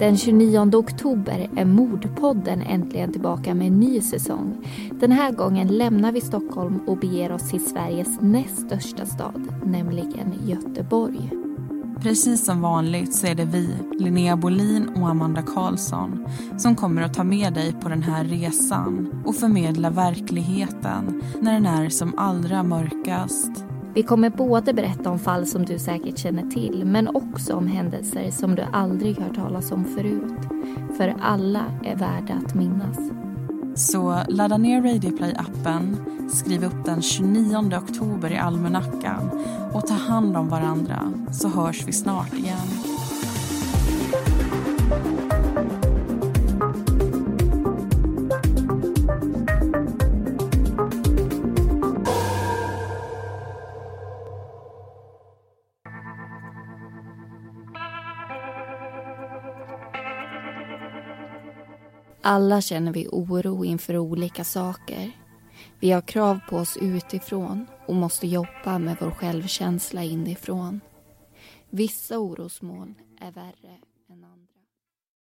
Den 29 oktober är Mordpodden äntligen tillbaka med en ny säsong. Den här gången lämnar vi Stockholm och beger oss till Sveriges näst största stad, nämligen Göteborg. Precis som vanligt så är det vi, Linnea Bolin och Amanda Karlsson som kommer att ta med dig på den här resan och förmedla verkligheten när den är som allra mörkast. Vi kommer både berätta om fall som du säkert känner till men också om händelser som du aldrig hört talas om förut. För alla är värda att minnas. Så ladda ner Radioplay-appen, skriv upp den 29 oktober i almanackan och ta hand om varandra så hörs vi snart igen. Alla känner vi oro inför olika saker. Vi har krav på oss utifrån och måste jobba med vår självkänsla inifrån. Vissa orosmoln är värre än andra.